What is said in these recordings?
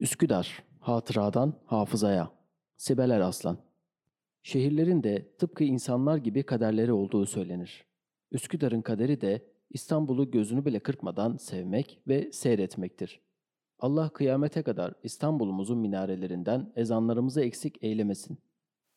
Üsküdar, hatıradan hafızaya. Sibel Eraslan. Şehirlerin de tıpkı insanlar gibi kaderleri olduğu söylenir. Üsküdar'ın kaderi de İstanbul'u gözünü bile kırpmadan sevmek ve seyretmektir. Allah kıyamete kadar İstanbul'umuzun minarelerinden ezanlarımızı eksik eylemesin.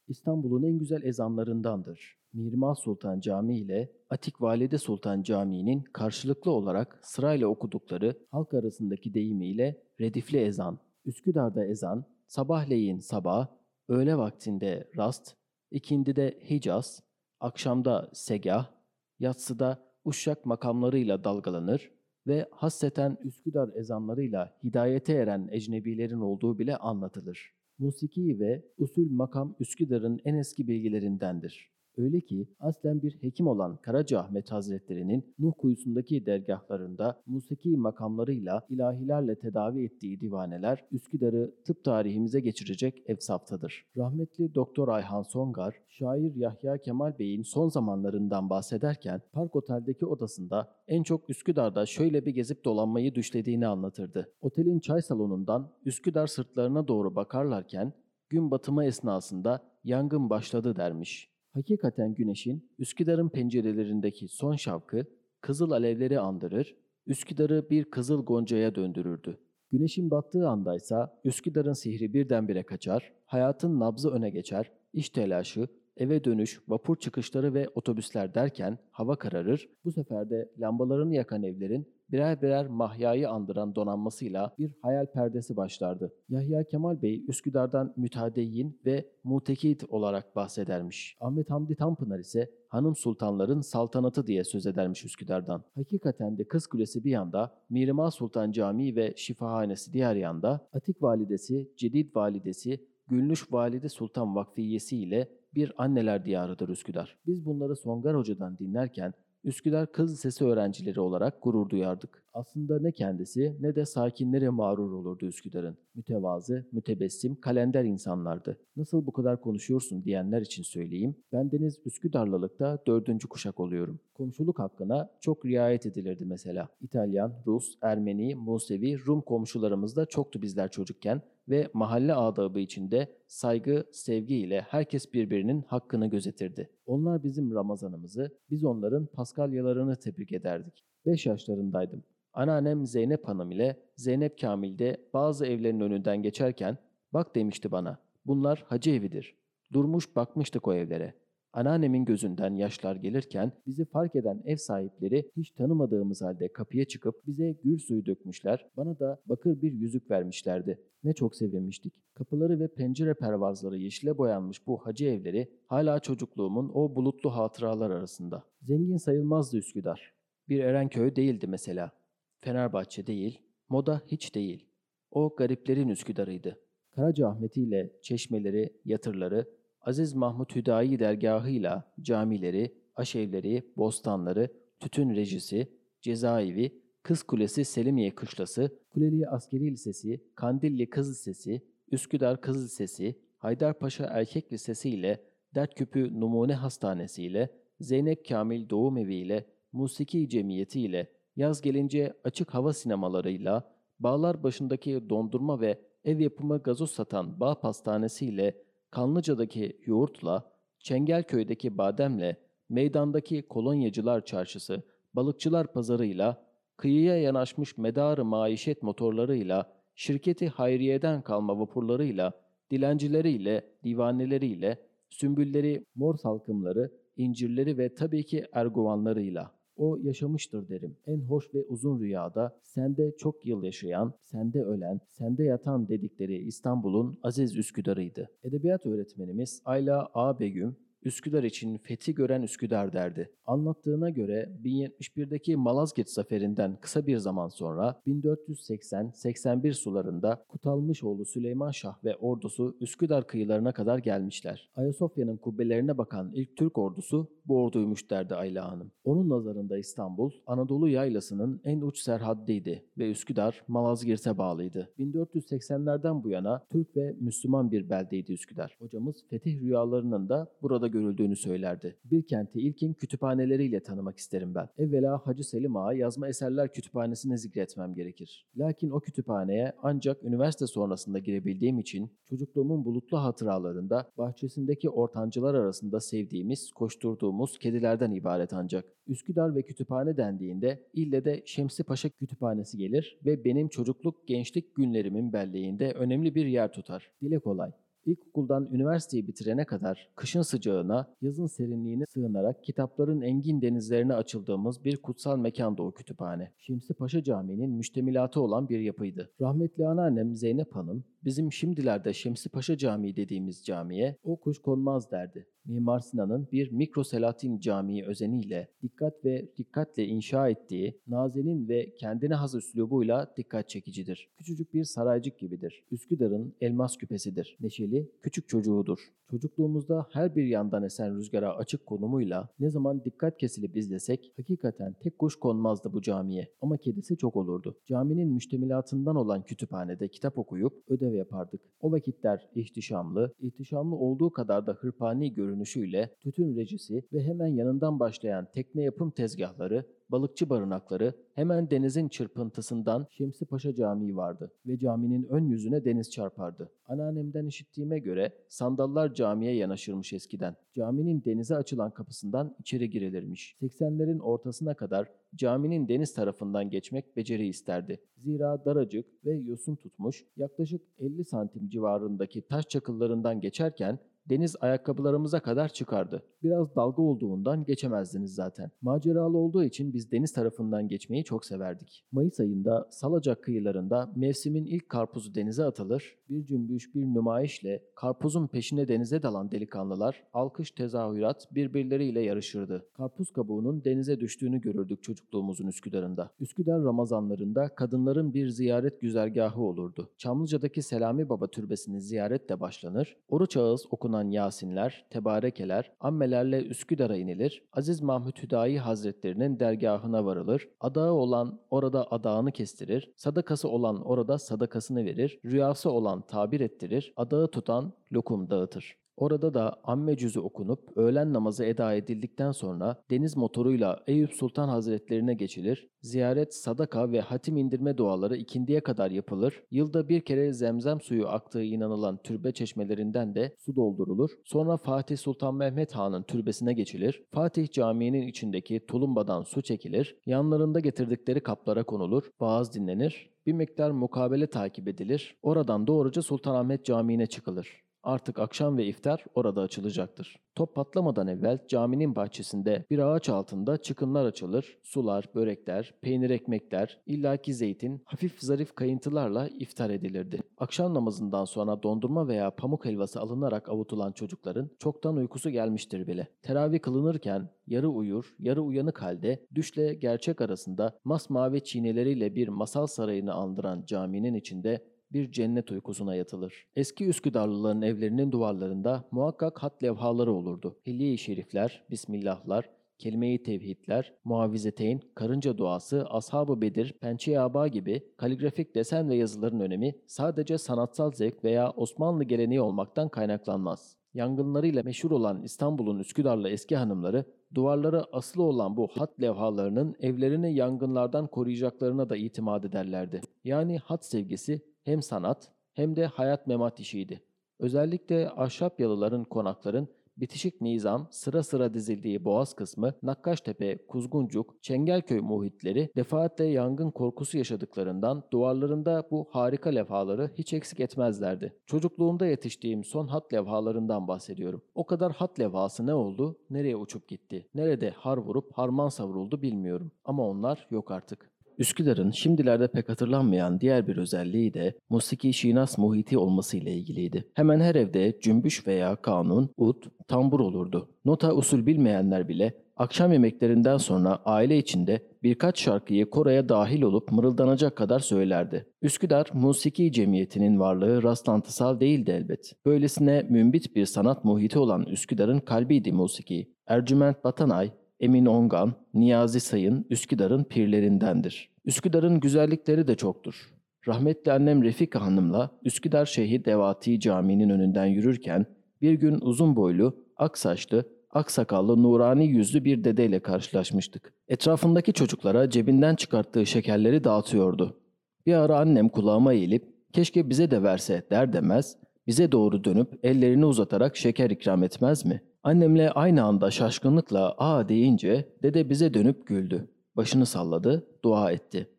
İstanbul'un en güzel ezanlarındandır. Mihrimah Sultan Camii ile Atik Valide Sultan Camii'nin karşılıklı olarak sırayla okudukları halk arasındaki deyimiyle redifli ezan. Üsküdar'da ezan, sabahleyin sabah, öğle vaktinde rast, ikindide Hicaz, akşamda segah, yatsıda uşak makamlarıyla dalgalanır ve hasseten Üsküdar ezanlarıyla hidayete eren ecnebilerin olduğu bile anlatılır. Musiki ve usul makam Üsküdar'ın en eski bilgilerindendir. Öyle ki aslen bir hekim olan Karaca Ahmet Hazretleri'nin Nuh kuyusundaki dergahlarında musiki makamlarıyla ilahilerle tedavi ettiği divaneler Üsküdar'ı tıp tarihimize geçirecek efsaftadır. Rahmetli Doktor Ayhan Songar, şair Yahya Kemal Bey'in son zamanlarından bahsederken Park Otel'deki odasında en çok Üsküdar'da şöyle bir gezip dolanmayı düşlediğini anlatırdı. Otelin çay salonundan Üsküdar sırtlarına doğru bakarlarken gün batımı esnasında yangın başladı dermiş. Hakikaten güneşin Üsküdar'ın pencerelerindeki son şavkı kızıl alevleri andırır, Üsküdar'ı bir kızıl goncaya döndürürdü. Güneşin battığı andaysa Üsküdar'ın sihri birdenbire kaçar, hayatın nabzı öne geçer, iş telaşı, eve dönüş, vapur çıkışları ve otobüsler derken hava kararır, bu sefer de lambalarını yakan evlerin birer birer mahyayı andıran donanmasıyla bir hayal perdesi başlardı. Yahya Kemal Bey Üsküdar'dan mütadeyyin ve mutekit olarak bahsedermiş. Ahmet Hamdi Tanpınar ise hanım sultanların saltanatı diye söz edermiş Üsküdar'dan. Hakikaten de Kız Kulesi bir yanda, Mirima Sultan Camii ve Şifahanesi diğer yanda, Atik Validesi, Cedid Validesi, Gülnüş Valide Sultan Vakfiyesi ile bir anneler diyarıdır Üsküdar. Biz bunları Songar Hoca'dan dinlerken Üsküdar Kız Lisesi öğrencileri olarak gurur duyardık. Aslında ne kendisi ne de sakinleri mağrur olurdu Üsküdar'ın. Mütevazı, mütebessim, kalender insanlardı. Nasıl bu kadar konuşuyorsun diyenler için söyleyeyim. Bendeniz Üsküdarlılıkta dördüncü kuşak oluyorum. Komşuluk hakkına çok riayet edilirdi mesela. İtalyan, Rus, Ermeni, Musevi, Rum komşularımız da çoktu bizler çocukken ve mahalle adabı içinde saygı, sevgi ile herkes birbirinin hakkını gözetirdi. Onlar bizim Ramazanımızı, biz onların Paskalyalarını tebrik ederdik. 5 yaşlarındaydım. Anneannem Zeynep Hanım ile Zeynep Kamil'de bazı evlerin önünden geçerken bak demişti bana bunlar hacı evidir. Durmuş bakmıştık o evlere. Anneannemin gözünden yaşlar gelirken bizi fark eden ev sahipleri hiç tanımadığımız halde kapıya çıkıp bize gül suyu dökmüşler, bana da bakır bir yüzük vermişlerdi. Ne çok sevinmiştik. Kapıları ve pencere pervazları yeşile boyanmış bu hacı evleri hala çocukluğumun o bulutlu hatıralar arasında. Zengin sayılmazdı Üsküdar. Bir Erenköy değildi mesela. Fenerbahçe değil, moda hiç değil. O gariplerin Üsküdar'ıydı. Karaca Ahmeti ile çeşmeleri, yatırları, Aziz Mahmut Hüdayi dergahıyla camileri, aşevleri, bostanları, tütün rejisi, cezaevi, Kız Kulesi Selimiye Kışlası, Kuleli Askeri Lisesi, Kandilli Kız Lisesi, Üsküdar Kız Lisesi, Haydarpaşa Erkek Lisesi ile Dertküpü Numune Hastanesi ile Zeynep Kamil Doğum Evi ile Musiki Cemiyeti ile yaz gelince açık hava sinemalarıyla bağlar başındaki dondurma ve ev yapımı gazoz satan Bağ Pastanesi ile Kanlıca'daki yoğurtla, Çengelköy'deki bademle, meydandaki kolonyacılar çarşısı, balıkçılar pazarıyla, kıyıya yanaşmış medarı maişet motorlarıyla, şirketi hayriyeden kalma vapurlarıyla, dilencileriyle, divaneleriyle, sümbülleri, mor salkımları, incirleri ve tabii ki erguvanlarıyla. O yaşamıştır derim. En hoş ve uzun rüyada sende çok yıl yaşayan, sende ölen, sende yatan dedikleri İstanbul'un aziz Üsküdar'ıydı. Edebiyat öğretmenimiz Ayla A. Begüm, Üsküdar için fethi gören Üsküdar derdi. Anlattığına göre 1071'deki Malazgirt zaferinden kısa bir zaman sonra 1480-81 sularında Kutalmışoğlu Süleyman Şah ve ordusu Üsküdar kıyılarına kadar gelmişler. Ayasofya'nın kubbelerine bakan ilk Türk ordusu bu orduymuş derdi Ayla Hanım. Onun nazarında İstanbul, Anadolu yaylasının en uç serhaddiydi ve Üsküdar, Malazgirt'e bağlıydı. 1480'lerden bu yana Türk ve Müslüman bir beldeydi Üsküdar. Hocamız fetih rüyalarının da burada görüldüğünü söylerdi. Bir kenti ilkin kütüphaneleriyle tanımak isterim ben. Evvela Hacı Selim Ağa yazma eserler kütüphanesini zikretmem gerekir. Lakin o kütüphaneye ancak üniversite sonrasında girebildiğim için çocukluğumun bulutlu hatıralarında bahçesindeki ortancılar arasında sevdiğimiz, koşturduğumuz kedilerden ibaret ancak. Üsküdar ve kütüphane dendiğinde ille de Şemsi Paşa Kütüphanesi gelir ve benim çocukluk gençlik günlerimin belleğinde önemli bir yer tutar. Dile kolay. İlkokuldan üniversiteyi bitirene kadar kışın sıcağına, yazın serinliğine sığınarak kitapların engin denizlerine açıldığımız bir kutsal mekandı o kütüphane. Şemsi Paşa Camii'nin müştemilatı olan bir yapıydı. Rahmetli anneannem Zeynep Hanım, bizim şimdilerde Şemsi Paşa Camii dediğimiz camiye o kuş konmaz derdi. Mimar Sinan'ın bir mikro Selatin Camii özeniyle, dikkat ve dikkatle inşa ettiği nazenin ve kendine has üslubuyla dikkat çekicidir. Küçücük bir saraycık gibidir. Üsküdar'ın elmas küpesidir. Neşeli, küçük çocuğudur. Çocukluğumuzda her bir yandan esen rüzgara açık konumuyla ne zaman dikkat kesilip izlesek hakikaten tek kuş konmazdı bu camiye. Ama kedisi çok olurdu. Caminin müştemilatından olan kütüphanede kitap okuyup ödev yapardık. O vakitler ihtişamlı, ihtişamlı olduğu kadar da hırpani görünüşüyle tütün rejisi ve hemen yanından başlayan tekne yapım tezgahları balıkçı barınakları hemen denizin çırpıntısından Şemsi Paşa Camii vardı ve caminin ön yüzüne deniz çarpardı. Anneannemden işittiğime göre sandallar camiye yanaşırmış eskiden. Caminin denize açılan kapısından içeri girilirmiş. 80'lerin ortasına kadar caminin deniz tarafından geçmek beceri isterdi. Zira daracık ve yosun tutmuş yaklaşık 50 santim civarındaki taş çakıllarından geçerken deniz ayakkabılarımıza kadar çıkardı. Biraz dalga olduğundan geçemezdiniz zaten. Maceralı olduğu için biz deniz tarafından geçmeyi çok severdik. Mayıs ayında Salacak kıyılarında mevsimin ilk karpuzu denize atılır, bir cümbüş bir nümayişle karpuzun peşine denize dalan delikanlılar alkış tezahürat birbirleriyle yarışırdı. Karpuz kabuğunun denize düştüğünü görürdük çocukluğumuzun Üsküdar'ında. Üsküdar Ramazanlarında kadınların bir ziyaret güzergahı olurdu. Çamlıca'daki Selami Baba türbesini ziyaretle başlanır, oruç ağız okunan Yasinler, Tebarekeler, ammelerle Üsküdar'a inilir, Aziz Mahmut Hüdayi Hazretlerinin dergahına varılır, adağı olan orada adağını kestirir, sadakası olan orada sadakasını verir, rüyası olan tabir ettirir, adağı tutan lokum dağıtır. Orada da amme cüzü okunup öğlen namazı eda edildikten sonra deniz motoruyla Eyüp Sultan Hazretlerine geçilir. Ziyaret, sadaka ve hatim indirme duaları ikindiye kadar yapılır. Yılda bir kere zemzem suyu aktığı inanılan türbe çeşmelerinden de su doldurulur. Sonra Fatih Sultan Mehmet Han'ın türbesine geçilir. Fatih Camii'nin içindeki tulumbadan su çekilir. Yanlarında getirdikleri kaplara konulur. Vaaz dinlenir. Bir miktar mukabele takip edilir. Oradan doğruca Sultanahmet Camii'ne çıkılır. Artık akşam ve iftar orada açılacaktır. Top patlamadan evvel caminin bahçesinde bir ağaç altında çıkınlar açılır, sular, börekler, peynir ekmekler, illaki zeytin, hafif zarif kayıntılarla iftar edilirdi. Akşam namazından sonra dondurma veya pamuk helvası alınarak avutulan çocukların çoktan uykusu gelmiştir bile. Teravih kılınırken yarı uyur, yarı uyanık halde düşle gerçek arasında masmavi çiğneleriyle bir masal sarayını andıran caminin içinde bir cennet uykusuna yatılır. Eski Üsküdarlıların evlerinin duvarlarında muhakkak hat levhaları olurdu. Hilye-i Şerifler, Bismillahlar, Kelime-i Tevhidler, Muavizeteyn, Karınca Duası, Ashab-ı Bedir, Pençe-i Aba gibi kaligrafik desen ve yazıların önemi sadece sanatsal zevk veya Osmanlı geleneği olmaktan kaynaklanmaz. Yangınlarıyla meşhur olan İstanbul'un Üsküdarlı eski hanımları duvarlara asılı olan bu hat levhalarının evlerini yangınlardan koruyacaklarına da itimat ederlerdi. Yani hat sevgisi hem sanat hem de hayat memat işiydi. Özellikle ahşap yalıların, konakların bitişik nizam sıra sıra dizildiği boğaz kısmı, Nakkaştepe, Kuzguncuk, Çengelköy muhitleri defaatle yangın korkusu yaşadıklarından duvarlarında bu harika levhaları hiç eksik etmezlerdi. Çocukluğumda yetiştiğim son hat levhalarından bahsediyorum. O kadar hat levhası ne oldu, nereye uçup gitti, nerede har vurup harman savruldu bilmiyorum. Ama onlar yok artık. Üsküdar'ın şimdilerde pek hatırlanmayan diğer bir özelliği de musiki şinas muhiti olması ile ilgiliydi. Hemen her evde cümbüş veya kanun, ut, tambur olurdu. Nota usul bilmeyenler bile akşam yemeklerinden sonra aile içinde birkaç şarkıyı koraya dahil olup mırıldanacak kadar söylerdi. Üsküdar Musiki Cemiyeti'nin varlığı rastlantısal değildi elbet. Böylesine mümbit bir sanat muhiti olan Üsküdar'ın kalbiydi musiki. Ercüment Batanay, Emin Ongan, Niyazi Sayın Üsküdar'ın pirlerindendir. Üsküdar'ın güzellikleri de çoktur. Rahmetli annem Refika Hanım'la Üsküdar Şehir Devati Camii'nin önünden yürürken bir gün uzun boylu, ak saçlı, ak sakallı, nurani yüzlü bir dedeyle karşılaşmıştık. Etrafındaki çocuklara cebinden çıkarttığı şekerleri dağıtıyordu. Bir ara annem kulağıma eğilip keşke bize de verse der demez bize doğru dönüp ellerini uzatarak şeker ikram etmez mi? Annemle aynı anda şaşkınlıkla aa deyince dede bize dönüp güldü. Başını salladı, dua etti.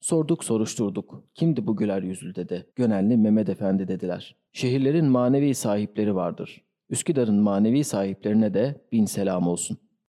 Sorduk soruşturduk. Kimdi bu güler yüzlü dede? Gönenli Mehmet Efendi dediler. Şehirlerin manevi sahipleri vardır. Üsküdar'ın manevi sahiplerine de bin selam olsun.